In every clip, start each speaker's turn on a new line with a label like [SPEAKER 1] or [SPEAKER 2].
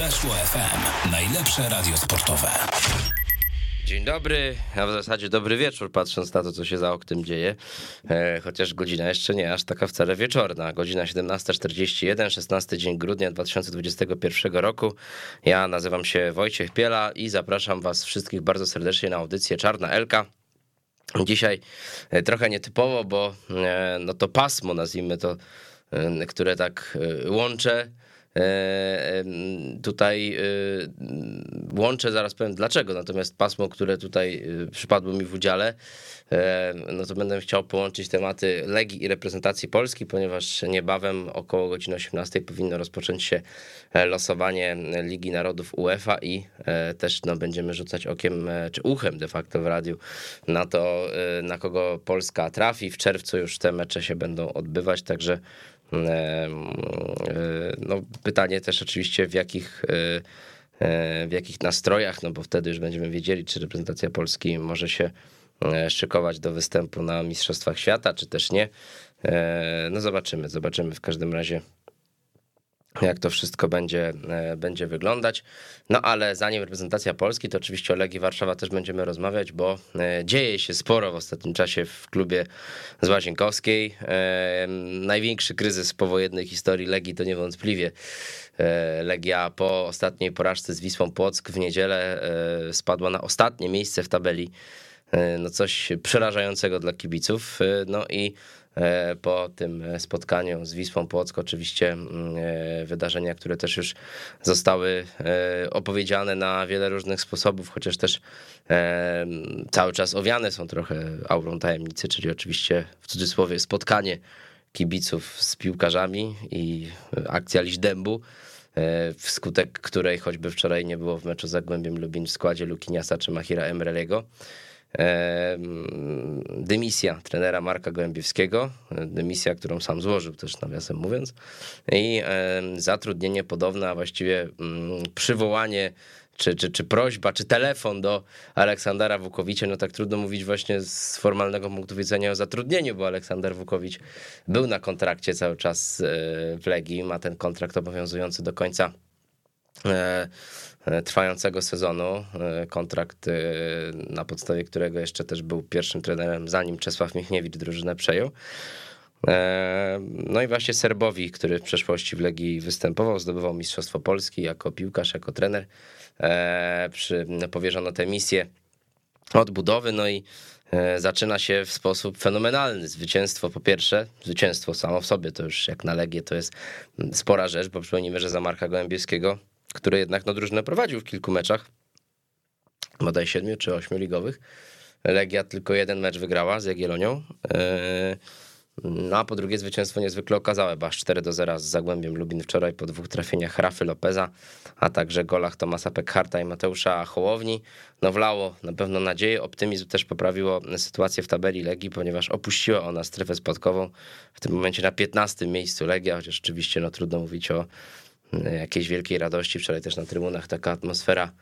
[SPEAKER 1] Weszło FM. Najlepsze radio sportowe.
[SPEAKER 2] Dzień dobry, a w zasadzie dobry wieczór, patrząc na to, co się za oknem dzieje. E, chociaż godzina jeszcze nie aż taka wcale wieczorna. Godzina 17.41, 16 dzień grudnia 2021 roku. Ja nazywam się Wojciech Piela i zapraszam Was wszystkich bardzo serdecznie na audycję Czarna Elka. Dzisiaj e, trochę nietypowo, bo e, no to pasmo, nazwijmy to, które tak łączę tutaj e, łączę, zaraz powiem dlaczego, natomiast pasmo, które tutaj e, przypadło mi w udziale, no to będę chciał połączyć tematy Legii i reprezentacji Polski, ponieważ niebawem około godziny 18 powinno rozpocząć się losowanie Ligi Narodów UEFA i też no, będziemy rzucać okiem, czy uchem de facto w radiu na to, na kogo Polska trafi. W czerwcu już te mecze się będą odbywać, także E, no, pytanie też oczywiście w jakich, e, e, w jakich nastrojach, no bo wtedy już będziemy wiedzieli, czy reprezentacja Polski może się szykować do występu na Mistrzostwach Świata, czy też nie. No zobaczymy, zobaczymy w każdym razie jak to wszystko będzie, e, będzie wyglądać. No ale zanim reprezentacja Polski, to oczywiście o Legii Warszawa też będziemy rozmawiać, bo e, dzieje się sporo w ostatnim czasie w klubie z Łazienkowskiej. E, największy kryzys powojennej historii Legii to niewątpliwie Legia po ostatniej porażce z Wisłą Płock w niedzielę spadła na ostatnie miejsce w tabeli. No coś przerażającego dla kibiców. No i po tym spotkaniu z Wisłą Płock. Oczywiście mm, e, wydarzenia, które też już zostały e, opowiedziane na wiele różnych sposobów, chociaż też cały czas owiane są trochę aurą tajemnicy, czyli oczywiście w cudzysłowie spotkanie kibiców z piłkarzami i akcja liść dębu wskutek której choćby wczoraj nie było w meczu z Zagłębiem Lubin w składzie Lukiniasa czy Mahira Emreliego dymisja trenera Marka Gołębiewskiego, dymisja, którą sam złożył też nawiasem mówiąc. I zatrudnienie podobne, a właściwie mm, przywołanie czy, czy, czy prośba, czy telefon do Aleksandra Wukowicza, no tak trudno mówić właśnie z formalnego punktu widzenia o zatrudnieniu, bo Aleksander Wukowicz był na kontrakcie cały czas e, w Legii, ma ten kontrakt obowiązujący do końca e, trwającego sezonu. E, kontrakt, e, na podstawie którego jeszcze też był pierwszym trenerem, zanim Czesław Michniewicz drużynę przejął. No i właśnie Serbowi, który w przeszłości w Legii występował, zdobywał Mistrzostwo Polski jako piłkarz, jako trener. Przy, powierzono tę misję odbudowy, no i zaczyna się w sposób fenomenalny. Zwycięstwo po pierwsze, zwycięstwo samo w sobie to już jak na Legię to jest spora rzecz, bo przypomnijmy, że za Marka Gołębieskiego który jednak no, drużynę prowadził w kilku meczach, bodaj siedmiu czy ośmiu ligowych. Legia tylko jeden mecz wygrała z Jagiellonią. E, no a po drugie zwycięstwo niezwykle okazałe, bo aż 4 do 0 z Zagłębiem Lubin wczoraj po dwóch trafieniach Rafy Lopeza, a także golach Tomasa Pekharta i Mateusza Hołowni. No wlało na pewno nadzieję, optymizm też poprawiło sytuację w tabeli Legii, ponieważ opuściła ona strefę spadkową. W tym momencie na 15 miejscu Legia, chociaż oczywiście no trudno mówić o jakiejś wielkiej radości. Wczoraj też na trybunach taka atmosfera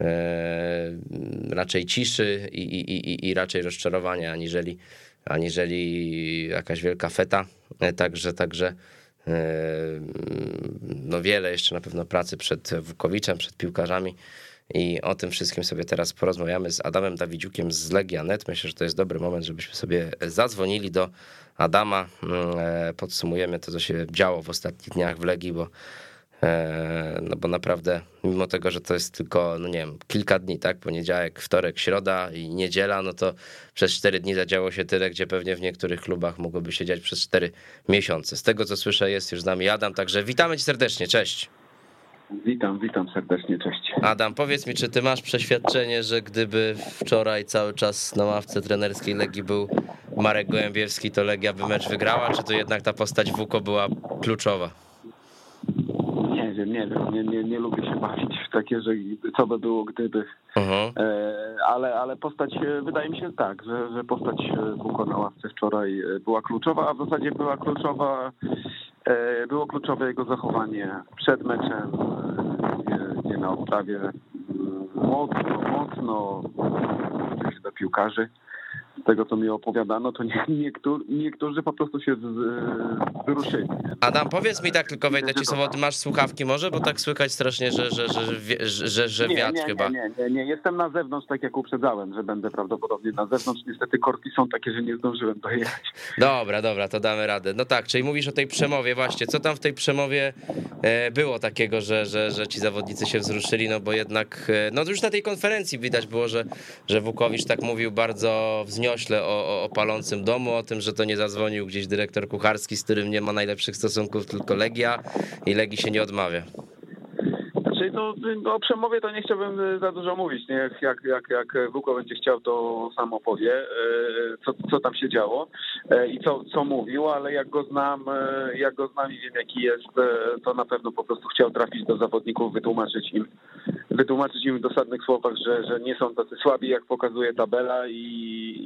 [SPEAKER 2] e, raczej ciszy i, i, i, i raczej rozczarowania, aniżeli, aniżeli jakaś wielka feta. E, także, także e, no wiele jeszcze na pewno pracy przed Wukowiczem, przed piłkarzami. I o tym wszystkim sobie teraz porozmawiamy z Adamem Dawidziukiem z Legia.net. Myślę, że to jest dobry moment, żebyśmy sobie zadzwonili do Adama. Podsumujemy to, co się działo w ostatnich dniach w Legii, bo E, no bo naprawdę, mimo tego, że to jest tylko, no nie wiem, kilka dni, tak? Poniedziałek, wtorek, środa i niedziela, no to przez cztery dni zadziało się tyle, gdzie pewnie w niektórych klubach mogłoby się dziać przez cztery miesiące. Z tego co słyszę, jest już z nami Adam, także witamy cię serdecznie, cześć.
[SPEAKER 3] Witam, witam serdecznie, cześć.
[SPEAKER 2] Adam, powiedz mi, czy ty masz przeświadczenie, że gdyby wczoraj cały czas na ławce trenerskiej Legii był Marek Gołębiewski, to Legia by mecz wygrała, czy to jednak ta postać Wuko była kluczowa?
[SPEAKER 3] Wiem, nie wiem, nie, nie, nie lubię się bawić w takie, że co by było gdyby, uh-huh. ale, ale postać, e, wydaje mi się tak, że, że postać Buko na ławce wczoraj e, była kluczowa, a w zasadzie była kluczowa, było kluczowe jego zachowanie przed meczem, nie, nie na odprawie, mocno, mocno do piłkarzy tego, co mi opowiadano, to nie, niektórzy, niektórzy po prostu się wzruszyli.
[SPEAKER 2] Adam, powiedz mi tak tylko, wejdę ci słowo, masz słuchawki może? Bo tak słychać strasznie, że, że, że, że, że, wiatr
[SPEAKER 3] nie, nie,
[SPEAKER 2] chyba.
[SPEAKER 3] Nie, nie, nie, jestem na zewnątrz, tak jak uprzedzałem, że będę prawdopodobnie na zewnątrz. Niestety korki są takie, że nie zdążyłem dojechać.
[SPEAKER 2] Dobra, dobra, to damy radę. No tak, czyli mówisz o tej przemowie właśnie. Co tam w tej przemowie e, było takiego, że, że, że ci zawodnicy się wzruszyli, no bo jednak, e, no już na tej konferencji widać było, że, że Wukowicz tak mówił bardzo wzniośle o, o palącym domu, o tym, że to nie zadzwonił gdzieś dyrektor kucharski, z którym nie ma najlepszych stosunków, tylko Legia i Legii się nie odmawia.
[SPEAKER 3] Znaczy, no, no, o przemowie to nie chciałbym za dużo mówić. Nie? Jak, jak, jak, Wuko będzie chciał, to sam opowie, co, co tam się działo i co, co mówił, ale jak go znam, jak go znam i wiem jaki jest, to na pewno po prostu chciał trafić do zawodników, wytłumaczyć im, wytłumaczyć im w dosadnych słowach, że, że nie są tacy słabi, jak pokazuje tabela i,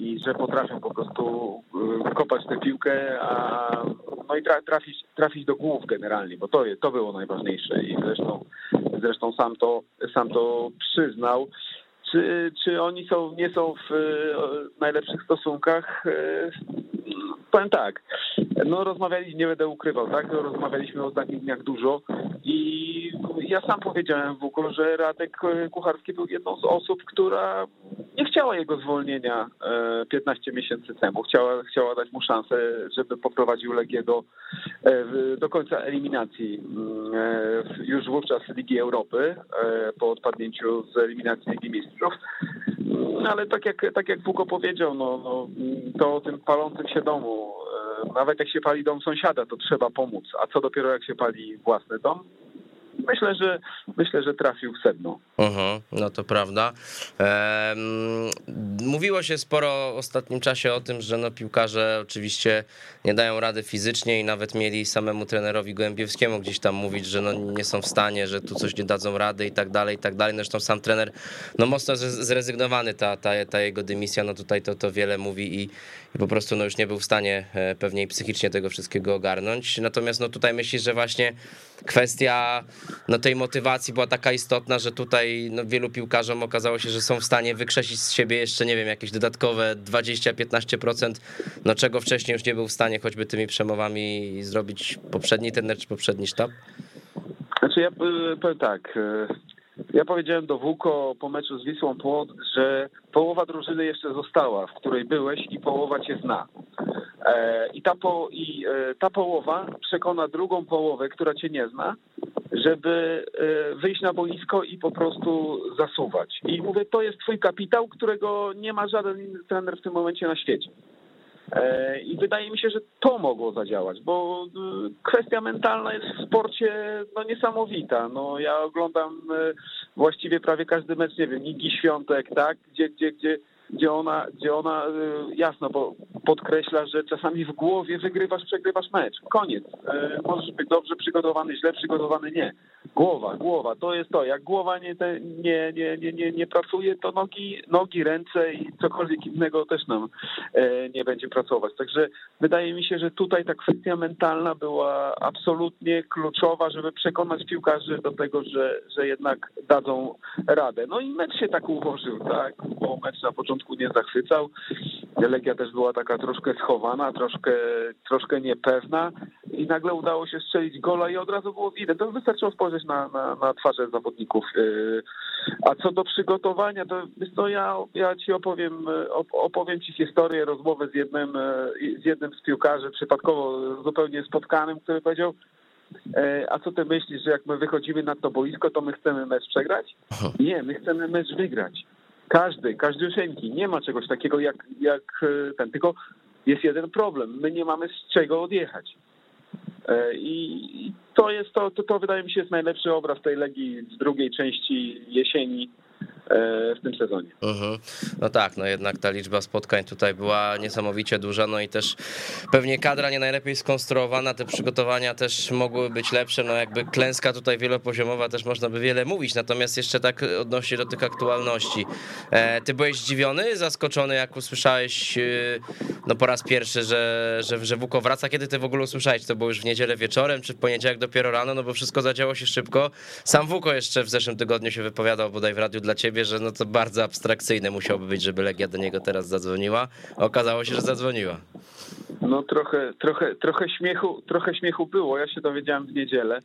[SPEAKER 3] i że potrafią po prostu kopać tę piłkę, a no i trafić, trafić do głów generalnie, bo to, to było najważniejsze i zresztą zresztą sam to, sam to przyznał. Czy, czy oni są, nie są w najlepszych stosunkach? Powiem tak, no rozmawialiśmy, nie będę ukrywał, tak? Rozmawialiśmy w ostatnich dniach dużo i ja sam powiedziałem w ogóle, że Radek Kucharski był jedną z osób, która nie chciała jego zwolnienia 15 miesięcy temu. Chciała, chciała dać mu szansę, żeby poprowadził Legię do, do końca eliminacji już wówczas Ligi Europy po odpadnięciu z eliminacji Ligi Mistrzów. Ale tak jak, tak jak Fuko powiedział, no, no, to o tym palącym się domu, nawet jak się pali dom sąsiada, to trzeba pomóc. A co dopiero jak się pali własny dom? Myślę, że myślę, że trafił w sedno.
[SPEAKER 2] Uh-huh, no to prawda. Mówiło się sporo w ostatnim czasie o tym, że no piłkarze oczywiście nie dają rady fizycznie i nawet mieli samemu trenerowi Gołębiewskiemu gdzieś tam mówić, że no nie są w stanie, że tu coś nie dadzą rady i tak dalej, i tak dalej. Zresztą sam trener no mocno zrezygnowany, ta, ta, ta jego dymisja, no tutaj to, to wiele mówi i, i po prostu no już nie był w stanie pewnie psychicznie tego wszystkiego ogarnąć. Natomiast no tutaj myślisz, że właśnie kwestia no tej motywacji była taka istotna, że tutaj no, wielu piłkarzom okazało się, że są w stanie wykrzesić z siebie jeszcze, nie wiem, jakieś dodatkowe 20-15%, no czego wcześniej już nie był w stanie choćby tymi przemowami zrobić poprzedni trener czy poprzedni sztab?
[SPEAKER 3] Znaczy ja powiem tak, ja powiedziałem do Wuko po meczu z Wisłą Płot, że połowa drużyny jeszcze została, w której byłeś i połowa cię zna. I ta, po, i ta połowa przekona drugą połowę, która cię nie zna, żeby wyjść na boisko i po prostu zasuwać. I mówię, to jest twój kapitał, którego nie ma żaden inny trener w tym momencie na świecie. I wydaje mi się, że to mogło zadziałać, bo kwestia mentalna jest w sporcie no, niesamowita. No, ja oglądam właściwie prawie każdy mecz, nie wiem, Igi Świątek, tak, gdzie, gdzie, gdzie, gdzie ona, gdzie ona jasno bo podkreśla, że czasami w głowie wygrywasz, przegrywasz mecz. Koniec. Możesz być dobrze przygotowany, źle przygotowany, nie. Głowa, głowa, to jest to. Jak głowa nie, nie, nie, nie, nie, nie pracuje, to nogi, nogi, ręce i cokolwiek innego też nam nie będzie pracować. Także wydaje mi się, że tutaj ta kwestia mentalna była absolutnie kluczowa, żeby przekonać piłkarzy do tego, że, że jednak dadzą radę. No i mecz się tak ułożył, tak, bo mecz na początku nie zachwycał. Legia też była taka troszkę schowana, troszkę, troszkę niepewna i nagle udało się strzelić gola i od razu było widać. To wystarczyło spojrzeć na, na, na twarze zawodników. A co do przygotowania, to to ja, ja ci opowiem, opowiem ci historię, rozmowę z jednym, z jednym z piłkarzy, przypadkowo zupełnie spotkanym, który powiedział, a co ty myślisz, że jak my wychodzimy na to boisko, to my chcemy mecz przegrać? Nie, my chcemy mecz wygrać. Każdy, każdziusieńki. Nie ma czegoś takiego jak, jak ten, tylko jest jeden problem. My nie mamy z czego odjechać. I to jest to, to, to wydaje mi się jest najlepszy obraz tej Legii z drugiej części jesieni w tym sezonie.
[SPEAKER 2] Uh-huh. No tak, no jednak ta liczba spotkań tutaj była niesamowicie duża, no i też pewnie kadra nie najlepiej skonstruowana, te przygotowania też mogły być lepsze, no jakby klęska tutaj wielopoziomowa też można by wiele mówić, natomiast jeszcze tak odnośnie do tych aktualności. E, ty byłeś zdziwiony, zaskoczony, jak usłyszałeś no po raz pierwszy, że, że, że Wuko wraca, kiedy ty w ogóle usłyszałeś, to było już w niedzielę wieczorem, czy w poniedziałek dopiero rano, no bo wszystko zadziało się szybko. Sam Wuko jeszcze w zeszłym tygodniu się wypowiadał bodaj w radiu dla ciebie, powie, że no to bardzo abstrakcyjne musiałoby być, żeby Legia do niego teraz zadzwoniła. Okazało się, że zadzwoniła.
[SPEAKER 3] No trochę, trochę, trochę śmiechu, trochę śmiechu było. Ja się dowiedziałem w niedzielę.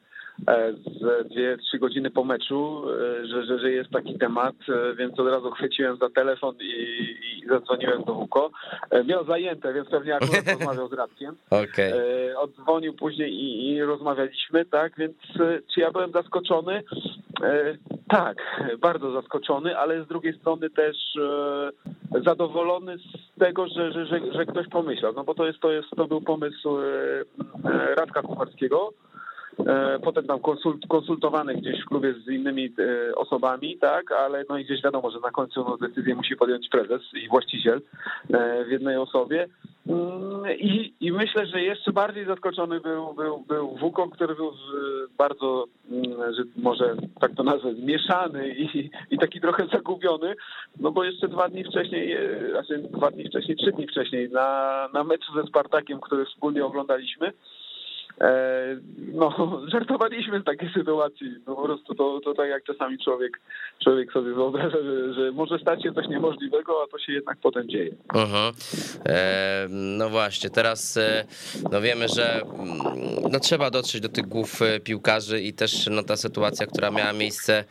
[SPEAKER 3] E, z dwie, trzy godziny po meczu, e, że, że, że jest taki temat, e, więc od razu chwyciłem za telefon i, i zadzwoniłem do Wuko. Miał zajęte, więc pewnie akurat rozmawiał z Radkiem.
[SPEAKER 2] Okay.
[SPEAKER 3] Oddzwonił później i, i rozmawialiśmy, tak, więc czy ja byłem zaskoczony? Tak, bardzo zaskoczony, ale z drugiej strony też zadowolony z tego, że, że, że, że ktoś pomyślał, no bo to jest, to jest, to był pomysł Radka Kucharskiego, potem tam konsult, konsultowany gdzieś w klubie z innymi e, osobami, tak, ale no i gdzieś wiadomo, że na końcu no, decyzję musi podjąć prezes i właściciel e, w jednej osobie. Mm, I, I myślę, że jeszcze bardziej zaskoczony był, był, był Wukon, który był bardzo, mm, że może tak to nazwę, zmieszany i, i taki trochę zagubiony, no bo jeszcze dwa dni wcześniej, znaczy dwa dni wcześniej, trzy dni wcześniej na, na meczu ze Spartakiem, który wspólnie oglądaliśmy, E, no, żartowaliśmy z takiej sytuacji. No po prostu to, to tak jak czasami człowiek, człowiek sobie wyobraża, że, że może stać się coś niemożliwego, a to się jednak potem dzieje.
[SPEAKER 2] E, no właśnie, teraz e, no wiemy, że mm, no trzeba dotrzeć do tych głów e, piłkarzy i też no, ta sytuacja, która miała miejsce E,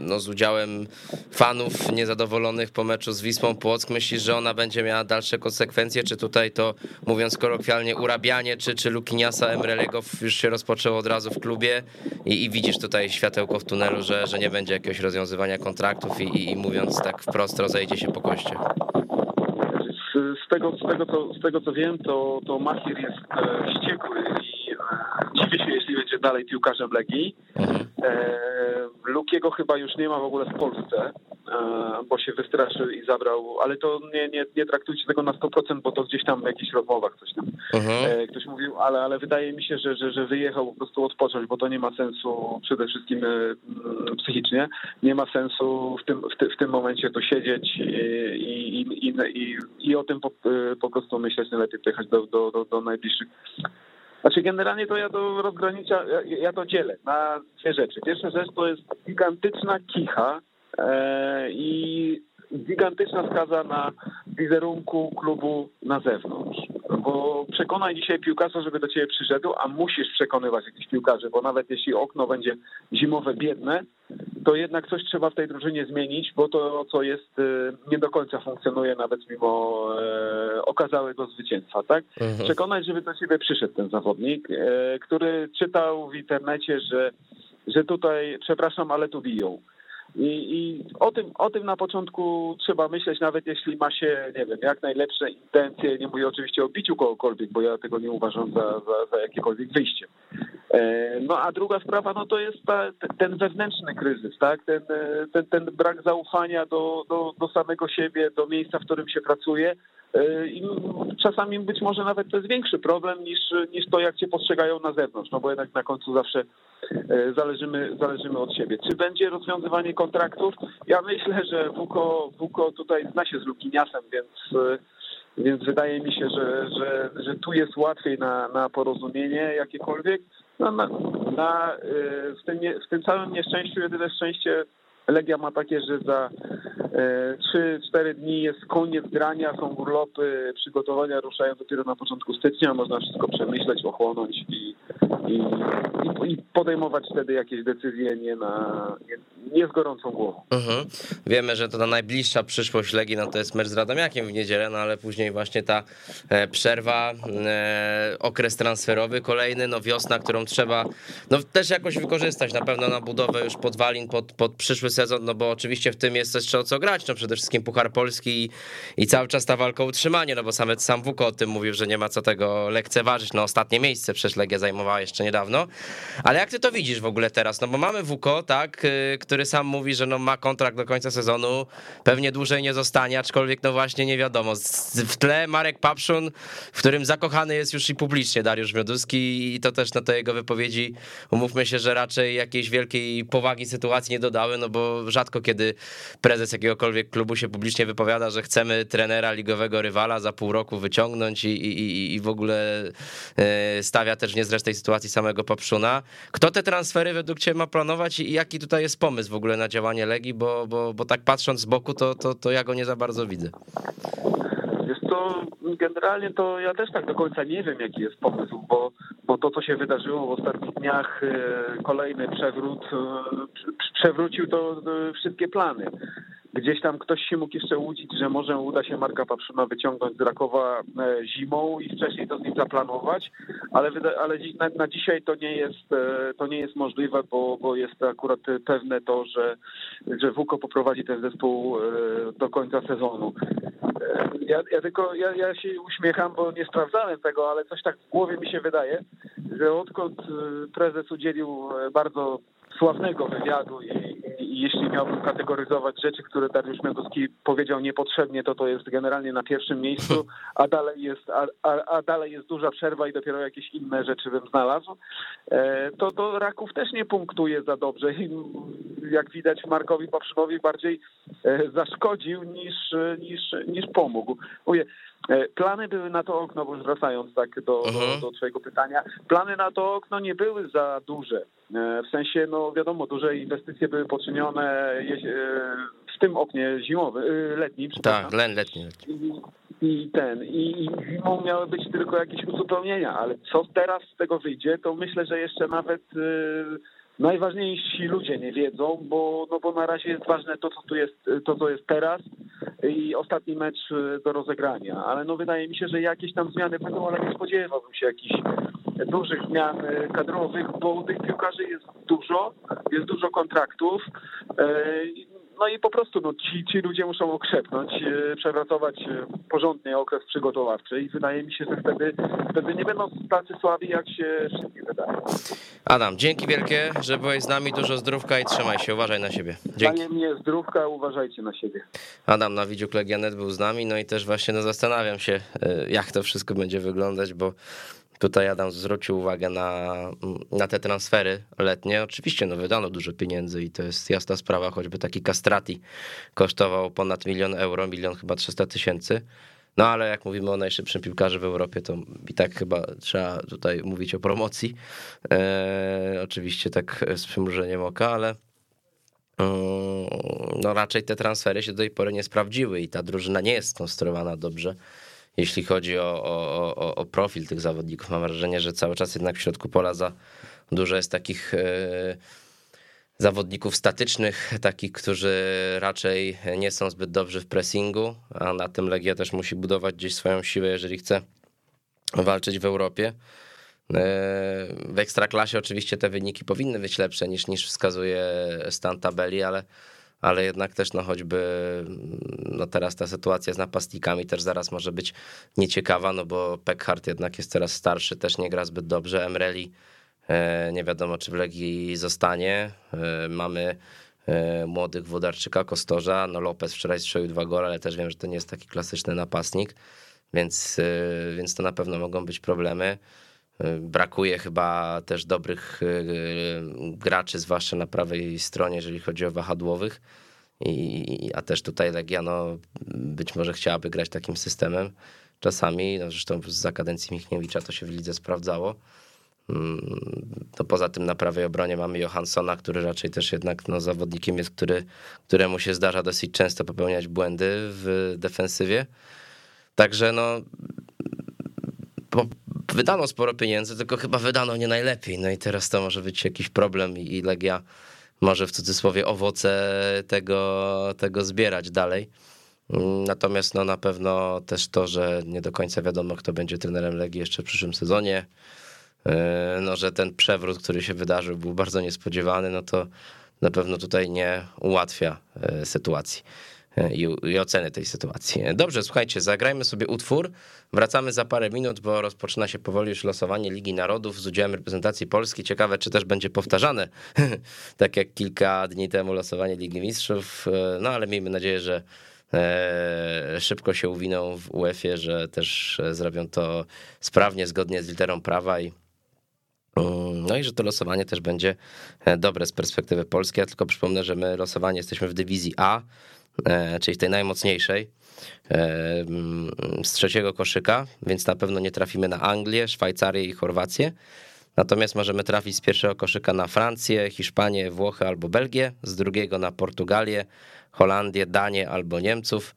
[SPEAKER 2] no, z udziałem fanów niezadowolonych po meczu z Wisłą Płock. Myślisz, że ona będzie miała dalsze konsekwencje? Czy tutaj to, mówiąc kolokwialnie, urabianie, czy, czy Lukiniasa Emrelego już się rozpoczęło od razu w klubie i, i widzisz tutaj światełko w tunelu, że, że nie będzie jakiegoś rozwiązywania kontraktów i, i, i mówiąc tak wprost rozejdzie się po koście?
[SPEAKER 3] Z, tego, z, tego, co, z tego co wiem, to, to Mahir jest e, wściekły i e, dziwię się, jeśli będzie dalej piłkarzem Legii. Mhm. E, Lukiego chyba już nie ma w ogóle w Polsce, e, bo się wystraszył i zabrał, ale to nie, nie, nie traktujcie tego na 100%, bo to gdzieś tam w jakichś rozmowach coś tam mhm. ktoś mówił, ale, ale wydaje mi się, że, że, że wyjechał po prostu odpocząć, bo to nie ma sensu przede wszystkim psychicznie, nie ma sensu w tym, w, ty, w tym momencie to siedzieć i, i, i, i, i o tym po, po prostu myśleć, najlepiej pojechać do, do, do, do najbliższych znaczy generalnie to ja to rozgranicza, ja, ja to dzielę na dwie rzeczy. Pierwsza rzecz to jest gigantyczna kicha e, i gigantyczna skaza na wizerunku klubu na zewnątrz. Bo przekonaj dzisiaj piłkarza, żeby do ciebie przyszedł, a musisz przekonywać jakichś piłkarzy, bo nawet jeśli okno będzie zimowe biedne, to jednak coś trzeba w tej drużynie zmienić, bo to, co jest, y, nie do końca funkcjonuje nawet mimo e, okazałego zwycięstwa, tak? Mhm. Przekonać, żeby do ciebie przyszedł ten zawodnik, e, który czytał w internecie, że, że tutaj, przepraszam, ale tu biją i, I, o, tym, o tym na początku trzeba myśleć, nawet jeśli ma się, nie wiem, jak najlepsze intencje. Nie mówię oczywiście o biciu kogokolwiek, bo ja tego nie uważam za, za, za jakiekolwiek wyjście. E, no a druga sprawa, no to jest ta, ten wewnętrzny kryzys, tak? Ten, ten, ten brak zaufania do, do, do samego siebie, do miejsca, w którym się pracuje. E, I czasami być może nawet to jest większy problem niż, niż to, jak cię postrzegają na zewnątrz, no bo jednak na końcu zawsze e, zależymy, zależymy od siebie. Czy będzie rozwiązywanie kontraktów? Ja myślę, że Wuko, Wuko tutaj zna się z Lukiniasem, więc więc wydaje mi się, że, że, że tu jest łatwiej na, na porozumienie jakiekolwiek. No, na, na, y, w, tym, w tym całym nieszczęściu jedyne szczęście Legia ma takie, że za 3-4 e, dni jest koniec grania, są urlopy, przygotowania ruszają dopiero na początku stycznia, można wszystko przemyśleć, ochłonąć i, i, i podejmować wtedy jakieś decyzje nie, na, nie, nie z gorącą głową.
[SPEAKER 2] Mhm. Wiemy, że to na najbliższa przyszłość Legii no to jest mecz z Radomiakiem w niedzielę, no ale później właśnie ta e, przerwa, e, okres transferowy kolejny, no wiosna, którą trzeba no też jakoś wykorzystać na pewno na budowę już podwalin pod, pod przyszły sezon, no bo oczywiście w tym jest jeszcze o co grać, no przede wszystkim Puchar Polski i, i cały czas ta walka o utrzymanie, no bo sam, sam Wuko o tym mówił, że nie ma co tego lekceważyć, no ostatnie miejsce przecież Legia zajmowała jeszcze niedawno, ale jak ty to widzisz w ogóle teraz, no bo mamy Wuko, tak, y, który sam mówi, że no ma kontrakt do końca sezonu, pewnie dłużej nie zostanie, aczkolwiek no właśnie nie wiadomo, w tle Marek Papszun, w którym zakochany jest już i publicznie Dariusz Mioduski i to też na to jego wypowiedzi, umówmy się, że raczej jakiejś wielkiej powagi sytuacji nie dodały, no bo rzadko kiedy prezes jakiegokolwiek klubu się publicznie wypowiada, że chcemy trenera ligowego rywala za pół roku wyciągnąć i, i, i w ogóle e, stawia też w niezręcznej sytuacji samego Papszuna. Kto te transfery według Ciebie ma planować i jaki tutaj jest pomysł w ogóle na działanie Legii, bo, bo, bo tak patrząc z boku, to, to, to ja go nie za bardzo widzę.
[SPEAKER 3] To generalnie to ja też tak do końca nie wiem, jaki jest pomysł, bo, bo to, co się wydarzyło w ostatnich dniach, e, kolejny przewrót, e, przewrócił to wszystkie plany gdzieś tam ktoś się mógł jeszcze łudzić, że może uda się Marka Papszyna wyciągnąć z Rakowa e, zimą i wcześniej to z nim zaplanować, ale, ale na, na dzisiaj to nie jest, e, to nie jest możliwe, bo, bo jest akurat pewne to, że, że Wuko poprowadzi ten zespół e, do końca sezonu. Ja, ja tylko ja, ja się uśmiecham, bo nie sprawdzałem tego, ale coś tak w głowie mi się wydaje, że odkąd prezes udzielił bardzo sławnego wywiadu i, i jeśli miałbym kategoryzować rzeczy, które Dariusz Mioduski powiedział niepotrzebnie, to to jest generalnie na pierwszym miejscu, a dalej jest, a, a, a dalej jest duża przerwa i dopiero jakieś inne rzeczy bym znalazł. E, to, to Raków też nie punktuje za dobrze i jak widać Markowi Paprzynowi bardziej e, zaszkodził niż, niż, niż pomógł. Mówię, plany były na to okno, bo już wracając tak do, do, mhm. do twojego pytania, plany na to okno nie były za duże. E, w sensie, no wiadomo, duże inwestycje były poczynione e, w tym oknie zimowym, letnim.
[SPEAKER 2] Tak, letni.
[SPEAKER 3] I, I ten, i, i zimą miały być tylko jakieś uzupełnienia, ale co teraz z tego wyjdzie, to myślę, że jeszcze nawet najważniejsi ludzie nie wiedzą, bo, no bo na razie jest ważne to, co tu jest, to, co jest teraz i ostatni mecz do rozegrania. Ale no wydaje mi się, że jakieś tam zmiany będą, ale nie spodziewałbym się jakichś dużych zmian kadrowych, bo tych piłkarzy jest dużo, jest dużo kontraktów. No i po prostu no, ci, ci ludzie muszą okrzepnąć, e, przepracować e, porządnie okres przygotowawczy i wydaje mi się, że wtedy, wtedy nie będą tacy słabi, jak się wszystkim wydaje.
[SPEAKER 2] Adam, dzięki wielkie, że byłeś z nami, dużo zdrówka i trzymaj się, uważaj na siebie.
[SPEAKER 3] Dzięki. mnie zdrówka, uważajcie na siebie.
[SPEAKER 2] Adam na Widziu Legianet był z nami, no i też właśnie no, zastanawiam się, e, jak to wszystko będzie wyglądać, bo Tutaj Adam zwrócił uwagę na, na te transfery letnie. Oczywiście no wydano dużo pieniędzy i to jest jasna sprawa, choćby taki Castrati kosztował ponad milion euro, milion chyba 300 tysięcy. No ale jak mówimy o najszybszym piłkarzu w Europie, to i tak chyba trzeba tutaj mówić o promocji. E, oczywiście tak z przymrużeniem oka, ale mm, no raczej te transfery się do tej pory nie sprawdziły i ta drużyna nie jest skonstruowana dobrze jeśli chodzi o, o, o, o profil tych zawodników. Mam wrażenie, że cały czas jednak w środku pola za dużo jest takich e, zawodników statycznych, takich, którzy raczej nie są zbyt dobrzy w pressingu, a na tym Legia też musi budować gdzieś swoją siłę, jeżeli chce walczyć w Europie. E, w ekstraklasie oczywiście te wyniki powinny być lepsze niż, niż wskazuje stan tabeli, ale ale jednak też no choćby no teraz ta sytuacja z napastnikami też zaraz może być nieciekawa, no bo Peckhart jednak jest teraz starszy, też nie gra zbyt dobrze, Emreli e, nie wiadomo czy w Legii zostanie, e, mamy e, młodych Wodarczyka, Kostorza, no Lopez wczoraj strzelił dwa gole, ale też wiem, że to nie jest taki klasyczny napastnik, więc, więc to na pewno mogą być problemy. Brakuje chyba też dobrych y, graczy, zwłaszcza na prawej stronie, jeżeli chodzi o wahadłowych. I, a też tutaj Legia no, być może chciałaby grać takim systemem czasami. No, zresztą za kadencji Michniewicza to się w lidze sprawdzało. Mm, to poza tym na prawej obronie mamy Johanssona, który raczej też jednak no, zawodnikiem jest, który, któremu się zdarza dosyć często popełniać błędy w defensywie. Także no, wydano sporo pieniędzy, tylko chyba wydano nie najlepiej. No i teraz to może być jakiś problem i Legia może w cudzysłowie owoce tego, tego zbierać dalej. Natomiast no na pewno też to, że nie do końca wiadomo, kto będzie trenerem Legii jeszcze w przyszłym sezonie, e, no że ten przewrót, który się wydarzył, był bardzo niespodziewany, no to na pewno tutaj nie ułatwia e, sytuacji. E, i, i oceny tej sytuacji. Dobrze, słuchajcie, zagrajmy sobie utwór. Wracamy za parę minut, bo rozpoczyna się powoli już losowanie Ligi Narodów z udziałem reprezentacji Polski. Ciekawe, czy też będzie powtarzane, tak jak kilka dni temu losowanie Ligi Mistrzów. E, no ale miejmy nadzieję, że e, szybko się uwiną w UEFA, że też zrobią to sprawnie, zgodnie z literą prawa i mm, no i że to losowanie też będzie dobre z perspektywy Polski. Ja tylko przypomnę, że my losowanie jesteśmy w dywizji A, E, czyli tej najmocniejszej e, z trzeciego koszyka, więc na pewno nie trafimy na Anglię, Szwajcarię i Chorwację. Natomiast możemy trafić z pierwszego koszyka na Francję, Hiszpanię, Włochy albo Belgię, z drugiego na Portugalię, Holandię, Danię albo Niemców.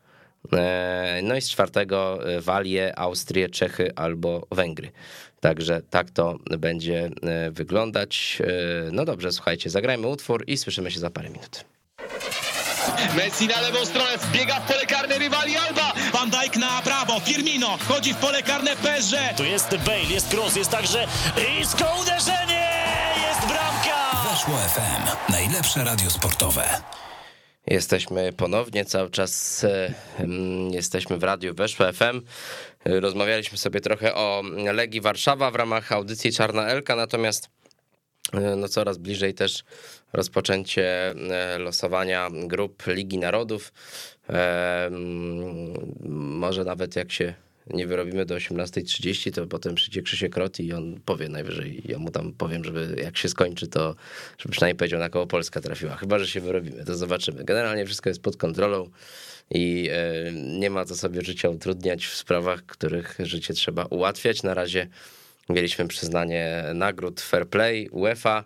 [SPEAKER 2] E, no i z czwartego Walię, Austrię, Czechy albo Węgry. Także tak to będzie wyglądać. No dobrze, słuchajcie, zagrajmy utwór i słyszymy się za parę minut.
[SPEAKER 4] Messi na lewą stronę, wbiega w pole karne rywali Alba.
[SPEAKER 5] Van Dijk na prawo, Firmino chodzi w pole karne PSG.
[SPEAKER 6] Tu jest Bale, jest cross, jest także isko uderzenie, jest bramka.
[SPEAKER 1] Weszło FM, najlepsze radio sportowe.
[SPEAKER 2] Jesteśmy ponownie, cały czas jesteśmy w radiu Weszło FM. Rozmawialiśmy sobie trochę o Legii Warszawa w ramach audycji Czarna Elka, natomiast e, no coraz bliżej też rozpoczęcie e, losowania grup Ligi Narodów. Może nawet jak się nie wyrobimy do 18.30, to potem przyjdzie Krzysiek Rot i on powie najwyżej, ja mu tam powiem, żeby jak się skończy, to żeby przynajmniej powiedział, na koło Polska trafiła. Chyba, że się wyrobimy, to zobaczymy. Generalnie wszystko jest pod kontrolą i e, nie ma co sobie życia utrudniać w sprawach, których życie trzeba ułatwiać. Na razie mieliśmy przyznanie nagród Fair Play UEFA,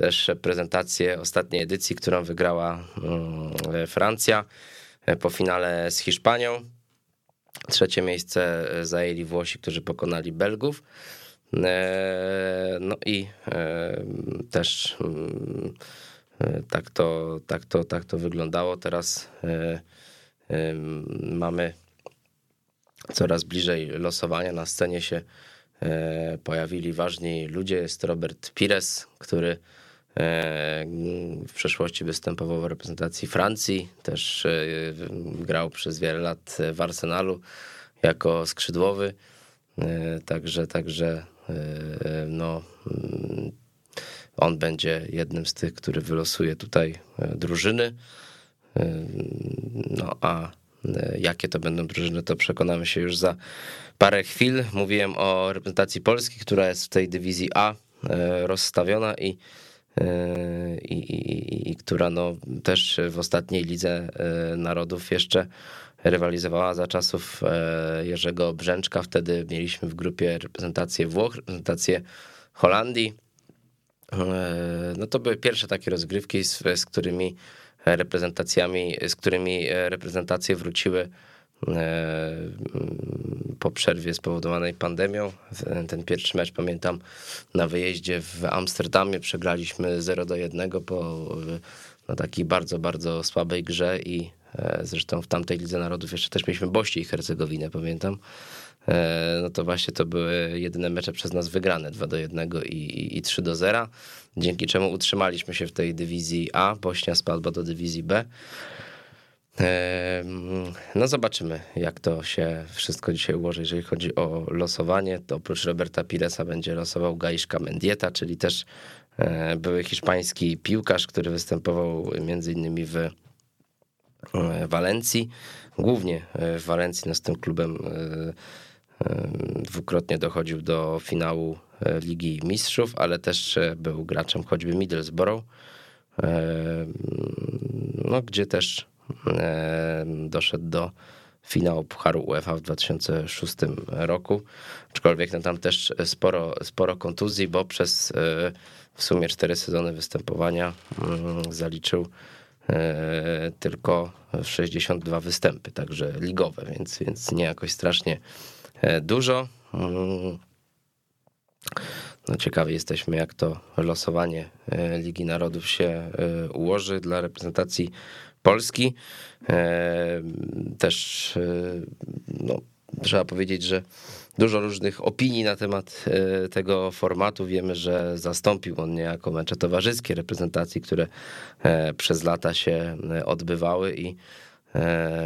[SPEAKER 2] też prezentację ostatniej edycji, którą wygrała mm, Francja e, po finale z Hiszpanią. Trzecie miejsce zajęli Włosi, którzy pokonali Belgów. E, no i e, też mm, tak to, tak to, tak to wyglądało. Teraz mamy coraz bliżej losowania. Na scenie się pojawili ważni ludzie. Jest Robert Pires, który E, w przeszłości występował w reprezentacji Francji, też e, grał przez wiele lat w Arsenalu jako skrzydłowy. E, także, także no, mm, on będzie jednym z tych, który wylosuje tutaj drużyny. No a jakie to będą drużyny, to przekonamy się już za parę chwil. Mówiłem o reprezentacji Polski, która jest w tej dywizji A rozstawiona i i, i, i, która no też w ostatniej Lidze e, Narodów jeszcze rywalizowała za czasów e, Jerzego Brzęczka. Wtedy mieliśmy w grupie reprezentację Włoch, reprezentację Holandii. E, no to były pierwsze takie rozgrywki, z, z którymi reprezentacjami, z którymi reprezentacje wróciły po przerwie spowodowanej pandemią. Ten pierwszy mecz pamiętam na wyjeździe w Amsterdamie. Przegraliśmy 0 do 1 po no, takiej bardzo, bardzo słabej grze i e, zresztą w tamtej Lidze Narodów jeszcze też mieliśmy Bości i Hercegowinę, pamiętam. E, no to właśnie to były jedyne mecze przez nas wygrane 2 do 1 i, i 3 do 0, dzięki czemu utrzymaliśmy się w tej dywizji A. Bośnia spadła do dywizji B. No zobaczymy, jak to się wszystko dzisiaj ułoży. Jeżeli chodzi o losowanie, to oprócz Roberta Piresa będzie losował Gaiszka Mendieta, czyli też e, były hiszpański piłkarz, który występował między innymi w e, Walencji. Głównie e, w Walencji, no z tym klubem dwukrotnie dochodził do finału Ligi Mistrzów, ale też był graczem choćby Middlesbrough, no, gdzie też doszedł do finału Pucharu UEFA w 2006 roku. Aczkolwiek no, tam też sporo, sporo kontuzji, bo przez e, w sumie cztery sezony występowania mm, zaliczył e, tylko 62 występy, także ligowe, więc, więc nie jakoś strasznie e, dużo. Mm. No ciekawi jesteśmy, jak to losowanie Ligi Narodów się ułoży dla reprezentacji Polski. E, też e, no, trzeba powiedzieć, że dużo różnych opinii na temat e, tego formatu. Wiemy, że zastąpił on niejako mecze towarzyskie reprezentacji, które przez lata się odbywały i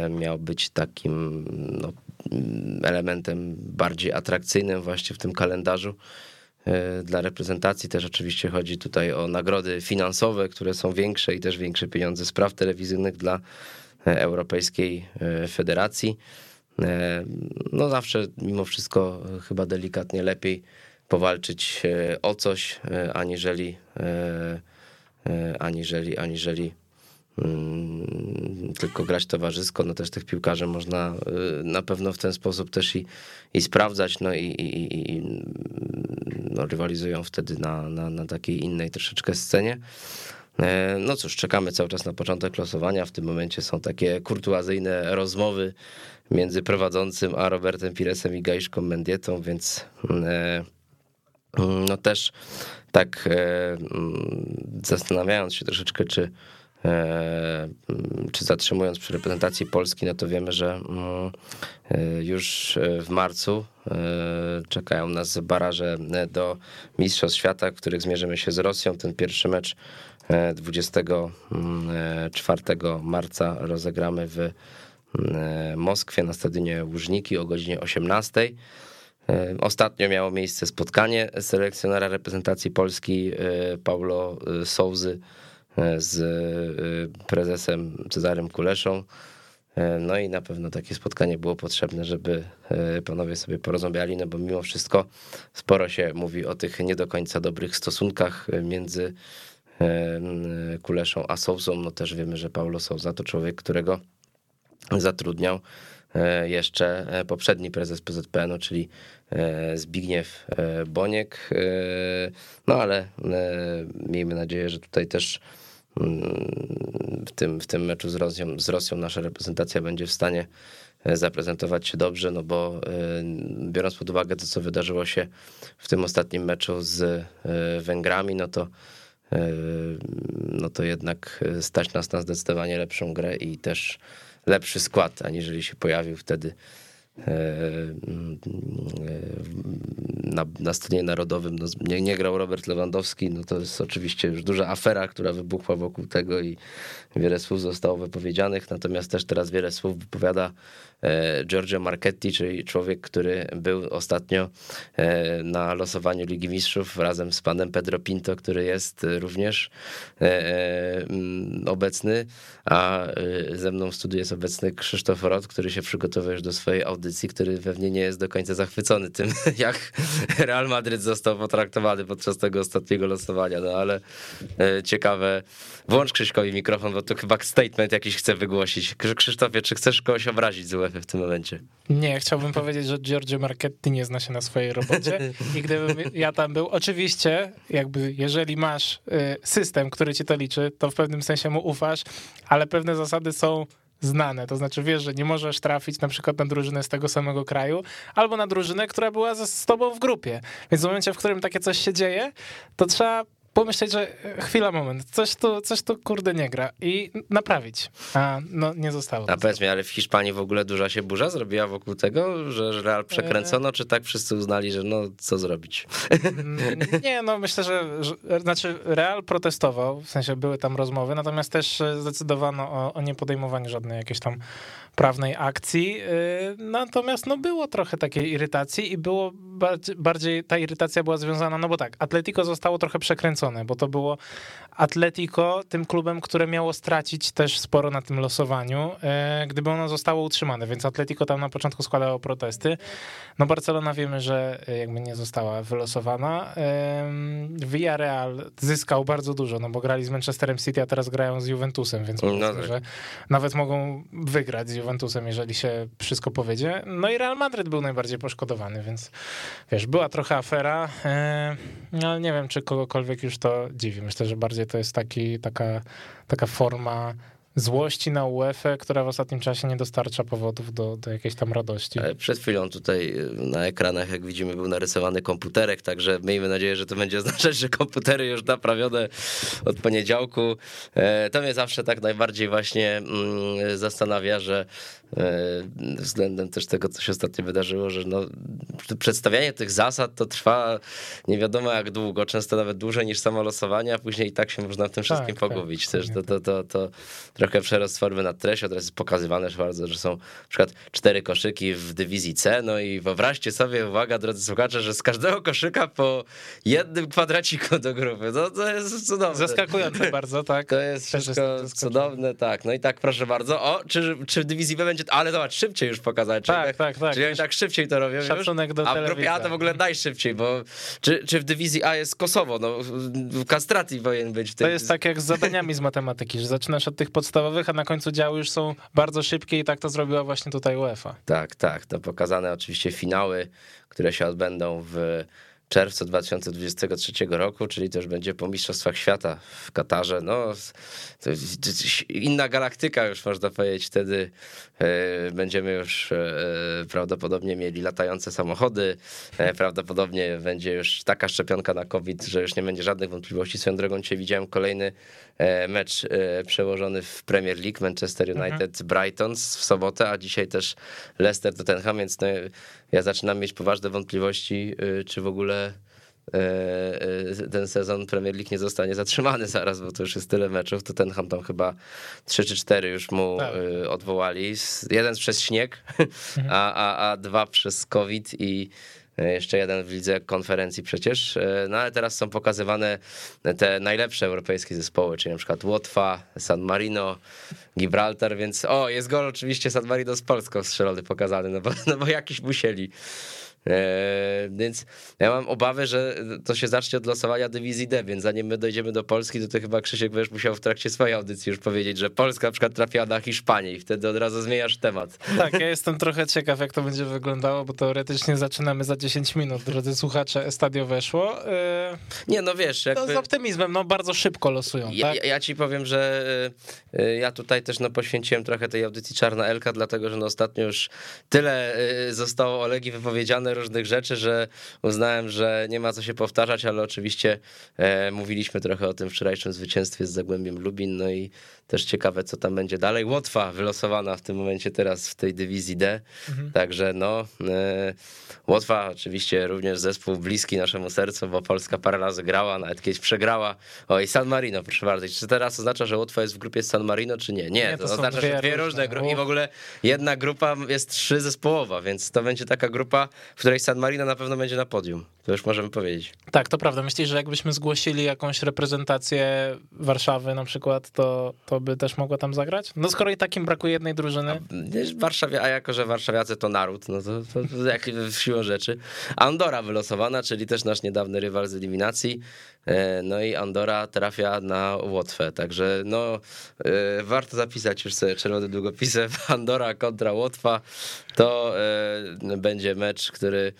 [SPEAKER 2] miał być takim no, elementem bardziej atrakcyjnym właśnie w tym kalendarzu. E, dla reprezentacji też oczywiście chodzi tutaj o nagrody finansowe, które są większe i też większe pieniądze z praw telewizyjnych dla e, Europejskiej e, Federacji. No zawsze mimo wszystko chyba delikatnie lepiej powalczyć o coś, aniżeli aniżeli, aniżeli tylko grać towarzysko, no też tych piłkarzy można na pewno w ten sposób też i, i sprawdzać, no i, i, i no, rywalizują wtedy na, na, na takiej innej troszeczkę scenie. No cóż, czekamy cały czas na początek losowania. W tym momencie są takie kurtuazyjne rozmowy między prowadzącym a Robertem Piresem i Gajszką Mendietą, więc no też tak zastanawiając się troszeczkę, czy E, czy zatrzymując przy reprezentacji Polski, no to wiemy, że mm, e, już w marcu e, czekają nas baraże do Mistrzostw Świata, w których zmierzymy się z Rosją. Ten pierwszy mecz 24 marca rozegramy w Moskwie na stadionie Łużniki o godzinie 18. Ostatnio miało miejsce spotkanie selekcjonera reprezentacji Polski Paulo Souzy z y, prezesem Cezarym Kuleszą. E, no i na pewno takie spotkanie było potrzebne, żeby e, panowie sobie porozmawiali, no bo mimo wszystko sporo się mówi o tych nie do końca dobrych stosunkach między e, Kuleszą a Sousą. No też wiemy, że Paulo Sousa to człowiek, którego zatrudniał jeszcze poprzedni prezes PZPN, czyli Zbigniew Boniek. No ale miejmy nadzieję, że tutaj też w tym, w tym meczu z Rosją, z Rosją nasza reprezentacja będzie w stanie e, zaprezentować się dobrze, no bo e, biorąc pod uwagę to, co wydarzyło się w tym ostatnim meczu z e, Węgrami, no to no to jednak stać nas na zdecydowanie lepszą grę i też lepszy skład, aniżeli się pojawił wtedy na, na scenie narodowym no, nie, nie grał Robert Lewandowski, no to jest oczywiście już duża afera, która wybuchła wokół tego i wiele słów zostało wypowiedzianych, natomiast też teraz wiele słów wypowiada e, Giorgio Marchetti, czyli człowiek, który był ostatnio e, na losowaniu Ligi Mistrzów razem z panem Pedro Pinto, który jest również e, mm, obecny, a ze mną w studiu jest obecny Krzysztof Rot, który się przygotowuje już do swojej audycji, który pewnie nie jest do końca zachwycony tym, jak Real Madryt został potraktowany podczas tego ostatniego losowania, no ale ciekawe. Włącz Krzyśkowi mikrofon, bo to chyba statement jakiś chcę wygłosić. Krzysztofie, czy chcesz kogoś obrazić z UEFA w tym momencie?
[SPEAKER 7] Nie, chciałbym powiedzieć, że Giorgio Marchetti nie zna się na swojej robocie i gdybym ja tam był, oczywiście, jakby jeżeli masz y, system, który ci to liczy, to w pewnym sensie mu ufasz, ale pewne zasady są znane. To znaczy wiesz, że nie możesz trafić na przykład na drużynę z tego samego kraju, albo na drużynę, która była z tobą w grupie. Więc w momencie, w którym takie coś się dzieje, to trzeba pomyśleć, że e, chwila, moment, coś tu, coś tu kurde nie gra i naprawić. A no nie zostało.
[SPEAKER 2] A powiedz mi, ale w Hiszpanii w ogóle duża się burza zrobiła wokół tego, że Real przekręcono, czy tak wszyscy uznali, że no co zrobić?
[SPEAKER 7] Mm, nie, no myślę, że, że znaczy Real protestował, w sensie były tam rozmowy, natomiast też e, zdecydowano o, o niepodejmowaniu żadnej jakiejś tam prawnej akcji. Y, natomiast no było trochę takiej irytacji i było bardziej, bardziej ta irytacja była związana, no bo tak, Atletico zostało trochę przekręcone, bo to było Atletico tym klubem, które miało stracić też sporo na tym losowaniu, y, gdyby ono zostało utrzymane, więc Atletico tam na początku składało protesty. No Barcelona wiemy, że jakby nie została wylosowana. Villarreal zyskał bardzo dużo, no bo grali z Manchesterem City, a teraz grają z Juventusem, więc no tak. że nawet mogą wygrać z Juventusem, jeżeli się wszystko powiedzie. No i Real Madryt był najbardziej poszkodowany, więc wiesz, była trochę afera, e, no ale nie wiem, czy kogokolwiek już to dziwi. Myślę, że bardziej to jest taki, taka, taka forma złości na UEFA, która w ostatnim czasie nie dostarcza powodów do, do jakiejś tam radości.
[SPEAKER 2] Przed chwilą tutaj y, na ekranach, jak widzimy, był narysowany komputerek, także miejmy nadzieję, że to będzie oznaczać, że komputery już naprawione od poniedziałku. E, to mnie zawsze tak najbardziej właśnie mm, zastanawia, że e, względem też tego, co się ostatnio wydarzyło, że no, przedstawianie tych zasad to trwa nie wiadomo jak długo, często nawet dłużej niż samo losowanie, a później i tak się można w tym wszystkim tak, tak. pogubić. Tak, też to, to, to, to trochę przerost formy nad treścią, teraz jest pokazywane że bardzo, że są na przykład cztery koszyki w dywizji C, no i wyobraźcie sobie, uwaga drodzy słuchacze, że z każdego koszyka po jednym kwadraciku do grupy, no to jest cudowne.
[SPEAKER 7] Zaskakujące bardzo, tak.
[SPEAKER 2] To jest wszystko jest cudowne, tak. No i tak proszę bardzo, o, czy, czy w dywizji B będzie, ale zobacz, szybciej już pokazać.
[SPEAKER 7] Tak, jak, tak, tak.
[SPEAKER 2] Czyli oni tak szybciej to robią
[SPEAKER 7] Szacunek
[SPEAKER 2] już,
[SPEAKER 7] do
[SPEAKER 2] a w grupie A to w ogóle najszybciej, bo czy, czy w dywizji A jest Kosowo, no w kastracji powinien być. W
[SPEAKER 7] tej... To jest tak jak z zadaniami z matematyki, że zaczynasz od tych podstawowych podstawowych, a na końcu działy już są bardzo szybkie i tak to zrobiła właśnie tutaj UEFA.
[SPEAKER 2] Tak, tak. To pokazane oczywiście finały, które się odbędą w czerwcu 2023 roku, czyli już będzie po Mistrzostwach Świata w Katarze. No, inna galaktyka już można powiedzieć. Wtedy e, będziemy już e, prawdopodobnie mieli latające samochody. E, prawdopodobnie będzie już taka szczepionka na COVID, że już nie będzie żadnych wątpliwości. Swoją drogą dzisiaj widziałem kolejny mecz przełożony w Premier League Manchester mhm. United mhm. Brighton w sobotę, a dzisiaj też Leicester Tottenham, więc no, ja zaczynam mieć poważne wątpliwości, czy w ogóle E, e, ten sezon Premier League nie zostanie zatrzymany zaraz, bo to już jest tyle meczów, to ten tam chyba 3 czy 4 już mu tak. E, odwołali. Jeden przez śnieg, a, a, a dwa przez COVID i jeszcze jeden w lidze konferencji przecież. No ale teraz są pokazywane te najlepsze europejskie zespoły, czyli na przykład Łotwa, San Marino, Gibraltar, więc o, jest gol oczywiście San Marino z Polską strzelony pokazany, no bo, no bo jakiś musieli. Eee, więc ja mam obawę, że to się zacznie od losowania dywizji D, więc zanim my dojdziemy do Polski, to ty chyba Krzysiek będziesz musiał w trakcie swojej audycji już powiedzieć, że Polska na przykład trafiła na Hiszpanię i wtedy od razu zmieniasz temat.
[SPEAKER 7] Tak, ja jestem trochę ciekaw, jak to będzie wyglądało, bo teoretycznie zaczynamy za 10 minut, drodzy słuchacze, Estadio weszło. Eee,
[SPEAKER 2] Nie, no wiesz, jakby...
[SPEAKER 7] No z optymizmem, no bardzo szybko losują,
[SPEAKER 2] ja,
[SPEAKER 7] tak?
[SPEAKER 2] ja ci powiem, że e, ja tutaj też no, poświęciłem trochę tej audycji Czarna Elka, dlatego, że no, ostatnio już tyle e, zostało Olegi wypowiedziane różnych rzeczy, że uznałem, że nie ma co się powtarzać, ale oczywiście e, mówiliśmy trochę o tym wczorajszym zwycięstwie z Zagłębiem Lubin, no i też ciekawe, co tam będzie dalej. Łotwa wylosowana w tym momencie teraz w tej dywizji D, mhm. także no, e, Łotwa oczywiście również zespół bliski naszemu sercu, bo Polska parę razy grała, nawet kiedyś przegrała. O i San Marino, proszę bardzo. Czy teraz oznacza, że Łotwa jest w grupie San Marino, czy nie? Nie, nie to, to oznacza, że dwie różne grupy i w ogóle jedna grupa jest trzy zespołowa, więc to będzie taka grupa, w której San Marino na pewno będzie na podium. To już możemy powiedzieć.
[SPEAKER 7] Tak, to prawda. Myślisz, że jakbyśmy zgłosili jakąś reprezentację Warszawy na przykład, to, to by też mogła tam zagrać? No skoro i takim brakuje jednej drużyny. A,
[SPEAKER 2] Warszawie, a jako, że warszawiacy to naród, no to, to, to jak siłą rzeczy. Andora wylosowana, czyli też nasz niedawny rywal z eliminacji. E, no i Andora trafia na Łotwę, także no e, warto zapisać już sobie czerwony długopisem. Andora kontra Łotwa to e, będzie mecz, który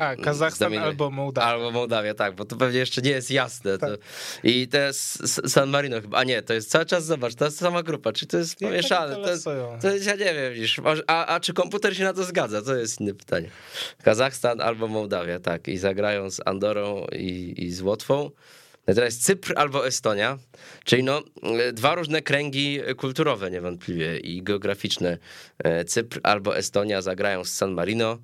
[SPEAKER 7] a, Kazachstan albo Mołdawia.
[SPEAKER 2] Albo Mołdawia, tak, bo to pewnie jeszcze nie jest jasne. Tak. To. I to jest San Marino chyba, a nie, to jest cały czas, zobacz, to jest sama grupa, czy to jest pomieszane? To, jest, to jest, ja nie wiem, a, a czy komputer się na to zgadza? To jest inne pytanie. Kazachstan albo Mołdawia, tak, i zagrają z Andorą i, i z Łotwą. Teraz Cypr albo Estonia, czyli no, dwa różne kręgi kulturowe niewątpliwie i geograficzne. E, Cypr albo Estonia zagrają z San Marino.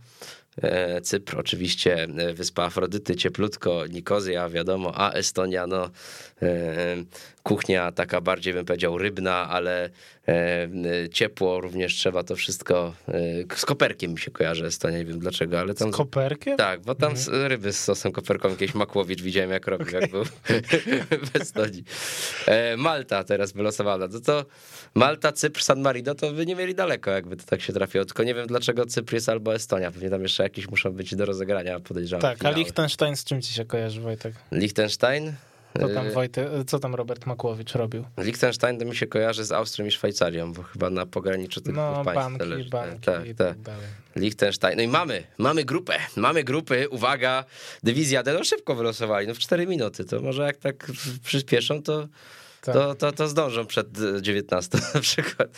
[SPEAKER 2] E, Cypr oczywiście, e, wyspa Afrodyty, cieplutko, Nikozja, wiadomo, a Estonia, no kuchnia taka bardziej bym powiedział rybna, ale ciepło również trzeba to wszystko, z koperkiem mi się kojarzy Estonia, nie wiem dlaczego, ale tam...
[SPEAKER 7] Z koperkiem?
[SPEAKER 2] Tak, bo tam mhm. ryby z sosem koperkowym, jakieś Makłowicz widziałem jak robił, okay. jak był w Estonii. Malta teraz wylosowana, no to Malta, Cypr, San Marino, to by nie mieli daleko, jakby to tak się trafiło, tylko nie wiem dlaczego Cypr jest albo Estonia, pewnie tam jeszcze jakieś muszą być do rozegrania, podejrzewam.
[SPEAKER 7] Tak, finały. a Liechtenstein z czym ci się kojarzy, Wojtek?
[SPEAKER 2] Liechtenstein?
[SPEAKER 7] Co tam, y, Wojtek, co tam Robert Makłowicz robił?
[SPEAKER 2] Liechtenstein to mi się kojarzy z Austrią i Szwajcarią, bo chyba na pograniczu tych
[SPEAKER 7] no,
[SPEAKER 2] państw.
[SPEAKER 7] Banki, leży. banki tak, tak, tak. dalej.
[SPEAKER 2] Liechtenstein. No i mamy, mamy grupę, mamy grupy, uwaga, dywizja D, no szybko wylosowali, no w 4 minuty, to może jak tak przyspieszą, to tak. to, to, to zdążą przed 19 na przykład.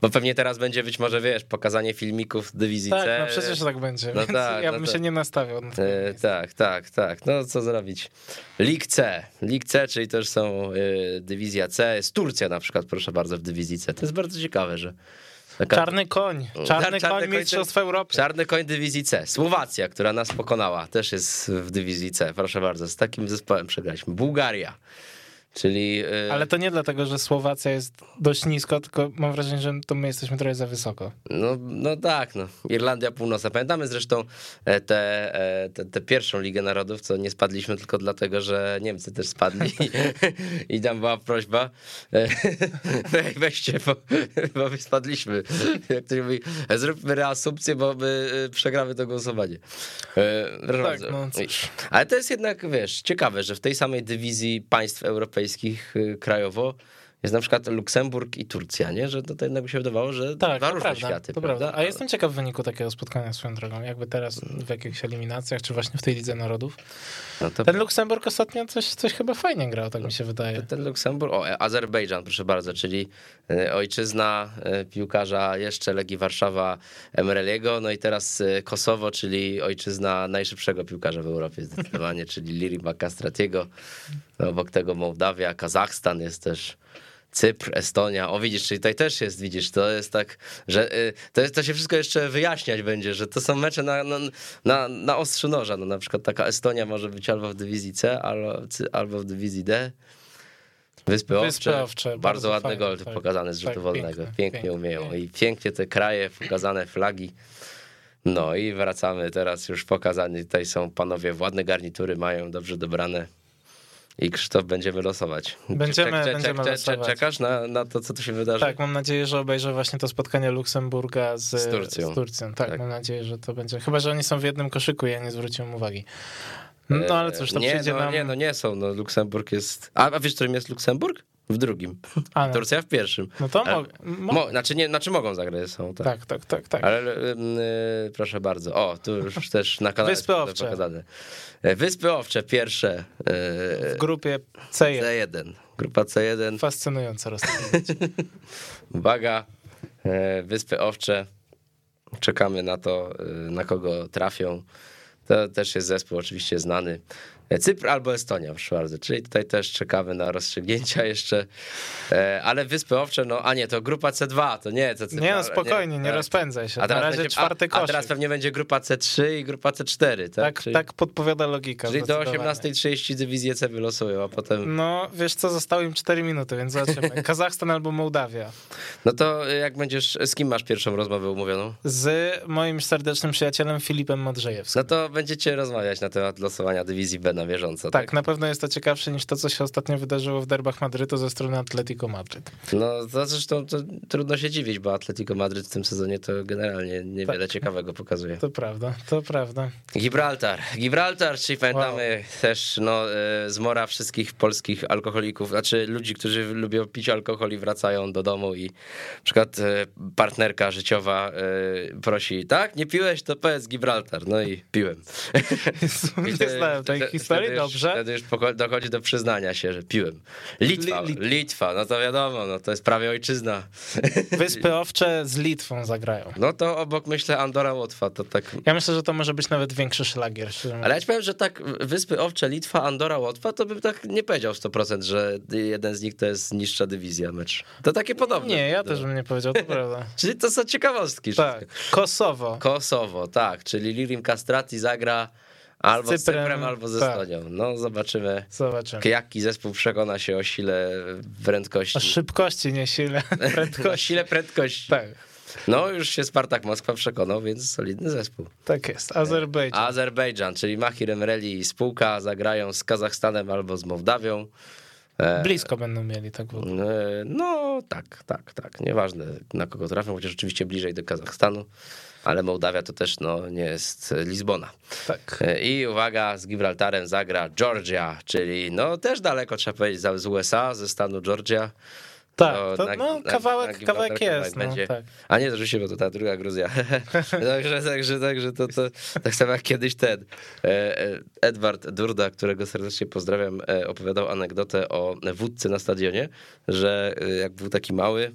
[SPEAKER 2] Bo pewnie teraz będzie być może, wiesz, pokazanie filmików dywizji
[SPEAKER 7] tak,
[SPEAKER 2] C.
[SPEAKER 7] no przecież tak będzie, no tak, ja no bym się nie nastawiał. Na
[SPEAKER 2] e, tak, tak, tak. No co zrobić? League C. League C, czyli też są y, dywizja C. Jest Turcja na przykład, proszę bardzo, w dywizji C. To jest bardzo ciekawe, że
[SPEAKER 7] Taka... Czarny koń, czarny, czarny koń Mistrzostw Europy.
[SPEAKER 2] Czarny koń dywizji C. Słowacja, która nas pokonała, też jest w dywizji C. Proszę bardzo, z takim zespołem przegraliśmy. Bułgaria. Czyli, yy...
[SPEAKER 7] Ale to nie dlatego, że Słowacja jest dość nisko, tylko mam wrażenie, że to my jesteśmy trochę za wysoko.
[SPEAKER 2] No, no tak, no. Irlandia Północna. Pamiętamy zresztą e, tę te, te, te, pierwszą Ligę Narodów, co nie spadliśmy tylko dlatego, że Niemcy też spadli i tam była prośba e, weźcie, bo, bo my spadliśmy. Jak to mówi, zróbmy reasumpcję, bo my przegramy to głosowanie.
[SPEAKER 7] Proszę tak, no,
[SPEAKER 2] Ale to jest jednak, wiesz, ciekawe, że w tej samej dywizji państw europejskich europejskich y, krajowo jest na przykład Luksemburg i Turcja, nie? Że to, to jednak by się wydawało, że
[SPEAKER 7] Tak,
[SPEAKER 2] dwa różne
[SPEAKER 7] prawda,
[SPEAKER 2] światy.
[SPEAKER 7] to prawda. A jestem ciekaw wyniku takiego spotkania swoją drogą, jakby teraz w jakichś eliminacjach, czy właśnie w tej Lidze Narodów.
[SPEAKER 2] No to
[SPEAKER 7] Ten Luksemburg ostatnio coś, coś chyba fajnie grał, tak mi się wydaje.
[SPEAKER 2] ten Luksemburg, o, Azerbejdżan, proszę bardzo, czyli e, ojczyzna e, piłkarza jeszcze Legii Warszawa Emreliego, no i teraz e, Kosowo, czyli ojczyzna najszybszego piłkarza w Europie zdecydowanie, czyli Liri Makastratiego. No, obok tego Mołdawia, Kazachstan jest też. Cypr, Estonia. O widzisz, czyli tutaj też jest, widzisz, to jest tak, że y, to, jest, to się wszystko jeszcze wyjaśniać będzie, że to są mecze na, na, na, na ostrzu noża. No, na przykład taka Estonia może być albo w dywizji C, albo, albo w dywizji D. Wyspy Owcze,
[SPEAKER 7] Wyspy Owcze,
[SPEAKER 2] bardzo,
[SPEAKER 7] bardzo
[SPEAKER 2] ładny
[SPEAKER 7] fajne,
[SPEAKER 2] gol
[SPEAKER 7] tak.
[SPEAKER 2] pokazany z rzutu
[SPEAKER 7] Tak,
[SPEAKER 2] wolnego.
[SPEAKER 7] piękne,
[SPEAKER 2] Pięknie
[SPEAKER 7] piękne.
[SPEAKER 2] umieją i pięknie te kraje, pokazane flagi. No i wracamy teraz już pokazani. Tutaj są panowie, ładne garnitury mają, dobrze dobrane. I Krzysztof będziemy losować.
[SPEAKER 7] Będziemy-
[SPEAKER 2] Czek- czek-
[SPEAKER 7] będziemy
[SPEAKER 2] czek-
[SPEAKER 7] losować.
[SPEAKER 2] Czekasz na, na to, co tu się wydarzy?
[SPEAKER 7] Tak, mam nadzieję, że obejrzę właśnie to spotkanie Luksemburga z,
[SPEAKER 2] Z Turcją.
[SPEAKER 7] Z Turcją. Tak,
[SPEAKER 2] Tak.
[SPEAKER 7] mam nadzieję, że to będzie. Chyba, że oni są w jednym koszyku, ja nie zwróciłem uwagi. No ale cóż, to
[SPEAKER 2] E, nie,
[SPEAKER 7] przyjdzie
[SPEAKER 2] no,
[SPEAKER 7] nam...
[SPEAKER 2] Nie, no nie są. No, Luksemburg jest. A, a wiesz, którym jest Luksemburg? W drugim.
[SPEAKER 7] A, no.
[SPEAKER 2] Turcja w pierwszym.
[SPEAKER 7] No to
[SPEAKER 2] Ale-
[SPEAKER 7] mogę. Mo-
[SPEAKER 2] Mo, znaczy, nie, znaczy mogą zagrać, są. Tak.
[SPEAKER 7] tak, tak, tak, tak.
[SPEAKER 2] Ale ym, y, proszę bardzo. O, tu już też na kanale
[SPEAKER 7] Wyspy Owcze.
[SPEAKER 2] pokazane. Wyspy Owcze pierwsze. e,
[SPEAKER 7] W grupie C1.
[SPEAKER 2] C1. Grupa C1.
[SPEAKER 7] Fascynujące rozstawienie.
[SPEAKER 2] Uwaga. e, Wyspy Owcze. Czekamy na to, e, na kogo trafią. To też jest zespół oczywiście znany. Cypr albo Estonia, proszę bardzo. Czyli tutaj też czekamy na rozstrzygnięcia jeszcze. E, Ale Wyspy Owcze, no a nie, to grupa C2, to nie, to C2.
[SPEAKER 7] Nie no, spokojnie, nie
[SPEAKER 2] tak.
[SPEAKER 7] rozpędzaj się.
[SPEAKER 2] A teraz, będzie,
[SPEAKER 7] czwarty
[SPEAKER 2] a, a
[SPEAKER 7] koszyk.
[SPEAKER 2] teraz pewnie będzie grupa C3 i grupa C4, tak?
[SPEAKER 7] Tak,
[SPEAKER 2] Czyli,
[SPEAKER 7] tak podpowiada logika.
[SPEAKER 2] czyli do
[SPEAKER 7] zdecydowanie.
[SPEAKER 2] 18.30 dywizję C wylosują, a potem...
[SPEAKER 7] No, wiesz co, zostały im 4 minuty, więc zobaczymy. Kazachstan albo Mołdawia.
[SPEAKER 2] No to y, jak będziesz, z kim masz pierwszą rozmowę umówioną?
[SPEAKER 7] Z moim serdecznym przyjacielem Filipem Modrzejewskim.
[SPEAKER 2] No to będziecie rozmawiać na temat losowania dywizji B na bieżąco, tak?
[SPEAKER 7] Tak, na pewno jest to ciekawsze niż to, co się ostatnio wydarzyło w derbach Madrytu ze strony Atletico Madryt.
[SPEAKER 2] No to zresztą to trudno się dziwić, bo Atletico Madryt w tym sezonie to generalnie niewiele
[SPEAKER 7] Tak.
[SPEAKER 2] ciekawego pokazuje.
[SPEAKER 7] To prawda, to prawda.
[SPEAKER 2] Gibraltar. Gibraltar, czyli pamiętamy też no, e, zmora wszystkich polskich alkoholików, znaczy ludzi, którzy lubią pić alkohol i wracają do domu i na przykład e, partnerka życiowa e, prosi, tak, nie piłeś, to powiedz Gibraltar. No i piłem.
[SPEAKER 7] Nie znałem tej historii,
[SPEAKER 2] wtedy już-
[SPEAKER 7] dobrze.
[SPEAKER 2] Wtedy już dochodzi do przyznania się, że piłem. Litwa,
[SPEAKER 7] Li- Lit-
[SPEAKER 2] Litwa, no to wiadomo, no to jest prawie ojczyzna.
[SPEAKER 7] Wyspy Owcze z Litwą zagrają.
[SPEAKER 2] No to obok myślę Andora Łotwa, to tak
[SPEAKER 7] Ja myślę, że to może być nawet większy szlagier.
[SPEAKER 2] Ale ja ci powiem, że tak Wyspy Owcze, Litwa, Andora, Łotwa, to bym tak nie powiedział 100%, że jeden z nich to jest niższa dywizja mecz. To takie podobne.
[SPEAKER 7] Nie, ja
[SPEAKER 2] No.
[SPEAKER 7] też bym nie powiedział, to prawda.
[SPEAKER 2] Czyli to są ciekawostki.
[SPEAKER 7] Tak, Kosowo.
[SPEAKER 2] Kosowo, tak, czyli Lirim Castrati zagra albo z
[SPEAKER 7] Cyprem,
[SPEAKER 2] Cyprem, albo ze
[SPEAKER 7] tak.
[SPEAKER 2] Estonią. No zobaczymy,
[SPEAKER 7] Zobaczymy.
[SPEAKER 2] jaki zespół przekona się o sile prędkości.
[SPEAKER 7] O szybkości, nie sile.
[SPEAKER 2] o
[SPEAKER 7] Prędkości.
[SPEAKER 2] sile prędkości.
[SPEAKER 7] Tak,
[SPEAKER 2] No już się Spartak Moskwa przekonał, więc solidny zespół.
[SPEAKER 7] tak jest. Azerbejdżan.
[SPEAKER 2] Azerbejdżan, czyli Mahir Emreli i spółka zagrają z Kazachstanem albo z Mołdawią. E,
[SPEAKER 7] Blisko będą mieli, tak w ogóle.
[SPEAKER 2] e, No tak, tak, tak. Nieważne na kogo trafią, chociaż oczywiście bliżej do Kazachstanu, ale Mołdawia to też no, nie jest Lizbona.
[SPEAKER 7] Tak.
[SPEAKER 2] E, I uwaga, z Gibraltarem zagra Georgia, czyli no też daleko trzeba powiedzieć z USA, ze stanu Georgia.
[SPEAKER 7] Tak,
[SPEAKER 2] To
[SPEAKER 7] to,
[SPEAKER 2] na-
[SPEAKER 7] no
[SPEAKER 2] na-
[SPEAKER 7] kawałek,
[SPEAKER 2] na
[SPEAKER 7] kawałek jest. No, tak.
[SPEAKER 2] A nie, to rzeczywiście, bo to ta druga Gruzja. także, także, także to, to tak samo jak kiedyś ten e, e, Edward Durda, którego serdecznie pozdrawiam, e, opowiadał anegdotę o wódcy na stadionie, że e, jak był taki mały,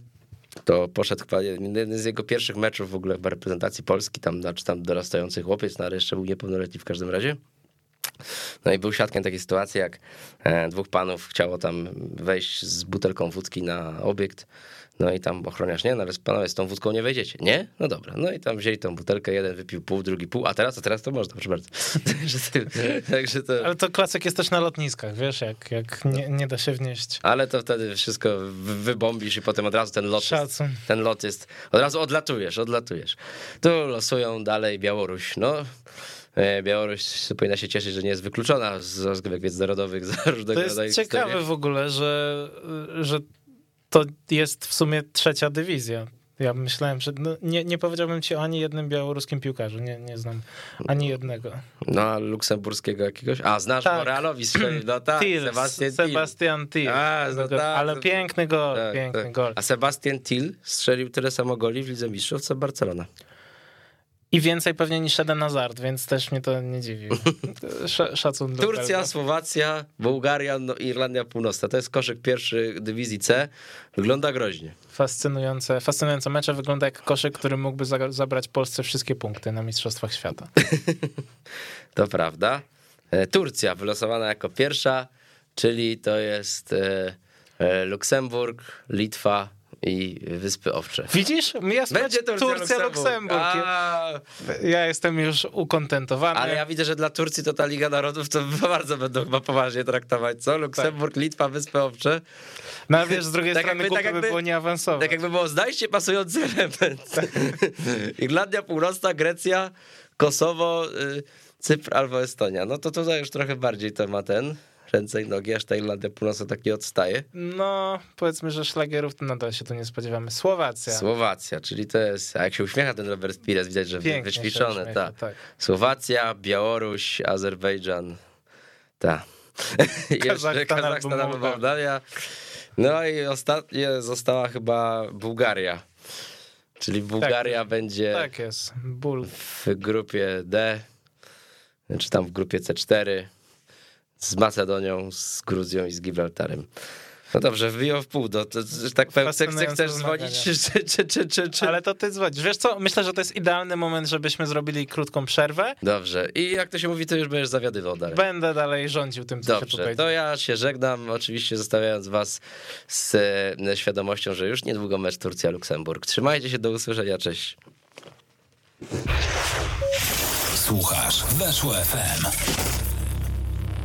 [SPEAKER 2] to poszedł chyba jeden z jego pierwszych meczów w ogóle w reprezentacji Polski, tam, znaczy tam dorastający chłopiec, no ale jeszcze był niepełnoletni w każdym razie. No i był świadkiem takiej sytuacji, jak e, dwóch panów chciało tam wejść z butelką wódki na obiekt. No i tam ochroniarz, nie, no ale panowie z tą wódką nie wejdziecie. Nie? No dobra. No i tam wzięli tą butelkę, jeden wypił pół, drugi pół, a teraz, a teraz to można, proszę bardzo. Także to-.
[SPEAKER 7] Ale to klasyk jest też na lotniskach, wiesz, jak, jak nie, nie da się wnieść.
[SPEAKER 2] Ale to wtedy wszystko wy- wybombisz i potem od razu ten lot jest,
[SPEAKER 7] Szacun.
[SPEAKER 2] ten lot jest, od razu odlatujesz, odlatujesz. Tu losują dalej Białoruś, no. e, Białoruś powinna się cieszyć, że nie jest wykluczona z rozgrywek międzynarodowych za różnego
[SPEAKER 7] To jest ciekawe
[SPEAKER 2] historie.
[SPEAKER 7] w ogóle, że, że to jest w sumie trzecia dywizja. Ja myślałem, że no, nie, nie powiedziałbym ci o ani jednym białoruskim piłkarzu. Nie, nie znam ani jednego.
[SPEAKER 2] No, a luksemburskiego jakiegoś? A, znasz,
[SPEAKER 7] Tak.
[SPEAKER 2] bo Realowi strzelił, no tak,
[SPEAKER 7] Till,
[SPEAKER 2] Sebastian Till.
[SPEAKER 7] Sebastian Till.
[SPEAKER 2] A, no tak,
[SPEAKER 7] Ale
[SPEAKER 2] to-
[SPEAKER 7] piękny gol,
[SPEAKER 2] Tak,
[SPEAKER 7] piękny
[SPEAKER 2] tak.
[SPEAKER 7] gol.
[SPEAKER 2] A Sebastian Till strzelił tyle samo goli w Lidze Mistrzów, co Barcelona.
[SPEAKER 7] I więcej pewnie niż Eden Hazard, więc też mnie to nie dziwi. Sz, szacun do
[SPEAKER 2] Turcja,
[SPEAKER 7] Belga.
[SPEAKER 2] Słowacja, Bułgaria, no, Irlandia Północna. To jest koszyk pierwszy dywizji C. Wygląda groźnie.
[SPEAKER 7] Fascynujące, fascynujące mecze. Wygląda jak koszyk, który mógłby za- zabrać Polsce wszystkie punkty na Mistrzostwach Świata.
[SPEAKER 2] To prawda. E, Turcja wylosowana jako pierwsza, czyli to jest e, e, Luksemburg, Litwa i Wyspy Owcze.
[SPEAKER 7] Widzisz? Mnie
[SPEAKER 2] Będzie
[SPEAKER 7] Turcja,
[SPEAKER 2] Turcja,
[SPEAKER 7] Luksemburg.
[SPEAKER 2] A,
[SPEAKER 7] Ja jestem już ukontentowany.
[SPEAKER 2] ale ja widzę, że dla Turcji to ta Liga Narodów to bardzo będą chyba poważnie traktować, co? Luksemburg, Litwa, Wyspy Owcze.
[SPEAKER 7] No wiesz, z drugiej
[SPEAKER 2] Tak
[SPEAKER 7] strony
[SPEAKER 2] jakby- tak
[SPEAKER 7] by
[SPEAKER 2] jakby-
[SPEAKER 7] było nie awansować.
[SPEAKER 2] Tak jakby było znajście pasujący element. Irlandia Północna, Grecja, Kosowo, y, Cypr albo Estonia. No to tutaj już trochę bardziej to ma ten ręce i nogi, aż ta Irlandia Północna tak nie odstaje.
[SPEAKER 7] No, powiedzmy, że szlagierów to nadal się tu nie spodziewamy. Słowacja.
[SPEAKER 2] Słowacja, czyli to jest, a jak się uśmiecha ten Robert Pires, widać, że
[SPEAKER 7] Pięknie
[SPEAKER 2] wyćwiczony,
[SPEAKER 7] uśmiecha,
[SPEAKER 2] tak.
[SPEAKER 7] tak.
[SPEAKER 2] Słowacja, Białoruś, Azerbejdżan, tak. Jeszcze
[SPEAKER 7] Kazachstan
[SPEAKER 2] Kazachstan
[SPEAKER 7] albo Mołdawia.
[SPEAKER 2] No i ostatnie została chyba Bułgaria. Czyli Bułgaria będzie
[SPEAKER 7] Tak jest. Ból.
[SPEAKER 2] w grupie D, czy tam w grupie C4 z Macedonią, z Gruzją i z Gibraltarem. No dobrze, wyjął w pół. To, to, że tak powiem, chcesz, chcesz dzwonić, czy, czy, czy, czy, czy.
[SPEAKER 7] Ale to ty dzwonisz. Wiesz co, myślę, że to jest idealny moment, żebyśmy zrobili krótką przerwę.
[SPEAKER 2] Dobrze. I jak to się mówi, to już będziesz zawiadywał dalej.
[SPEAKER 7] Będę dalej rządził tym, co się
[SPEAKER 2] Dobrze,
[SPEAKER 7] tutaj
[SPEAKER 2] to ja się żegnam, oczywiście zostawiając was z e, świadomością, że już niedługo mecz Turcja-Luksemburg. Trzymajcie się, do usłyszenia, cześć.
[SPEAKER 1] Słuchasz Weszło FM.